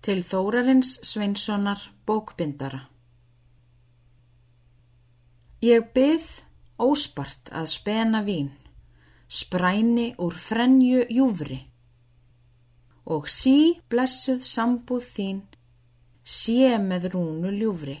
Til Þórarins Sveinssonar bókbindara Ég byð óspart að spena vín, spræni úr frenju júfri og sí blessuð sambúð þín sé með rúnu ljúfri.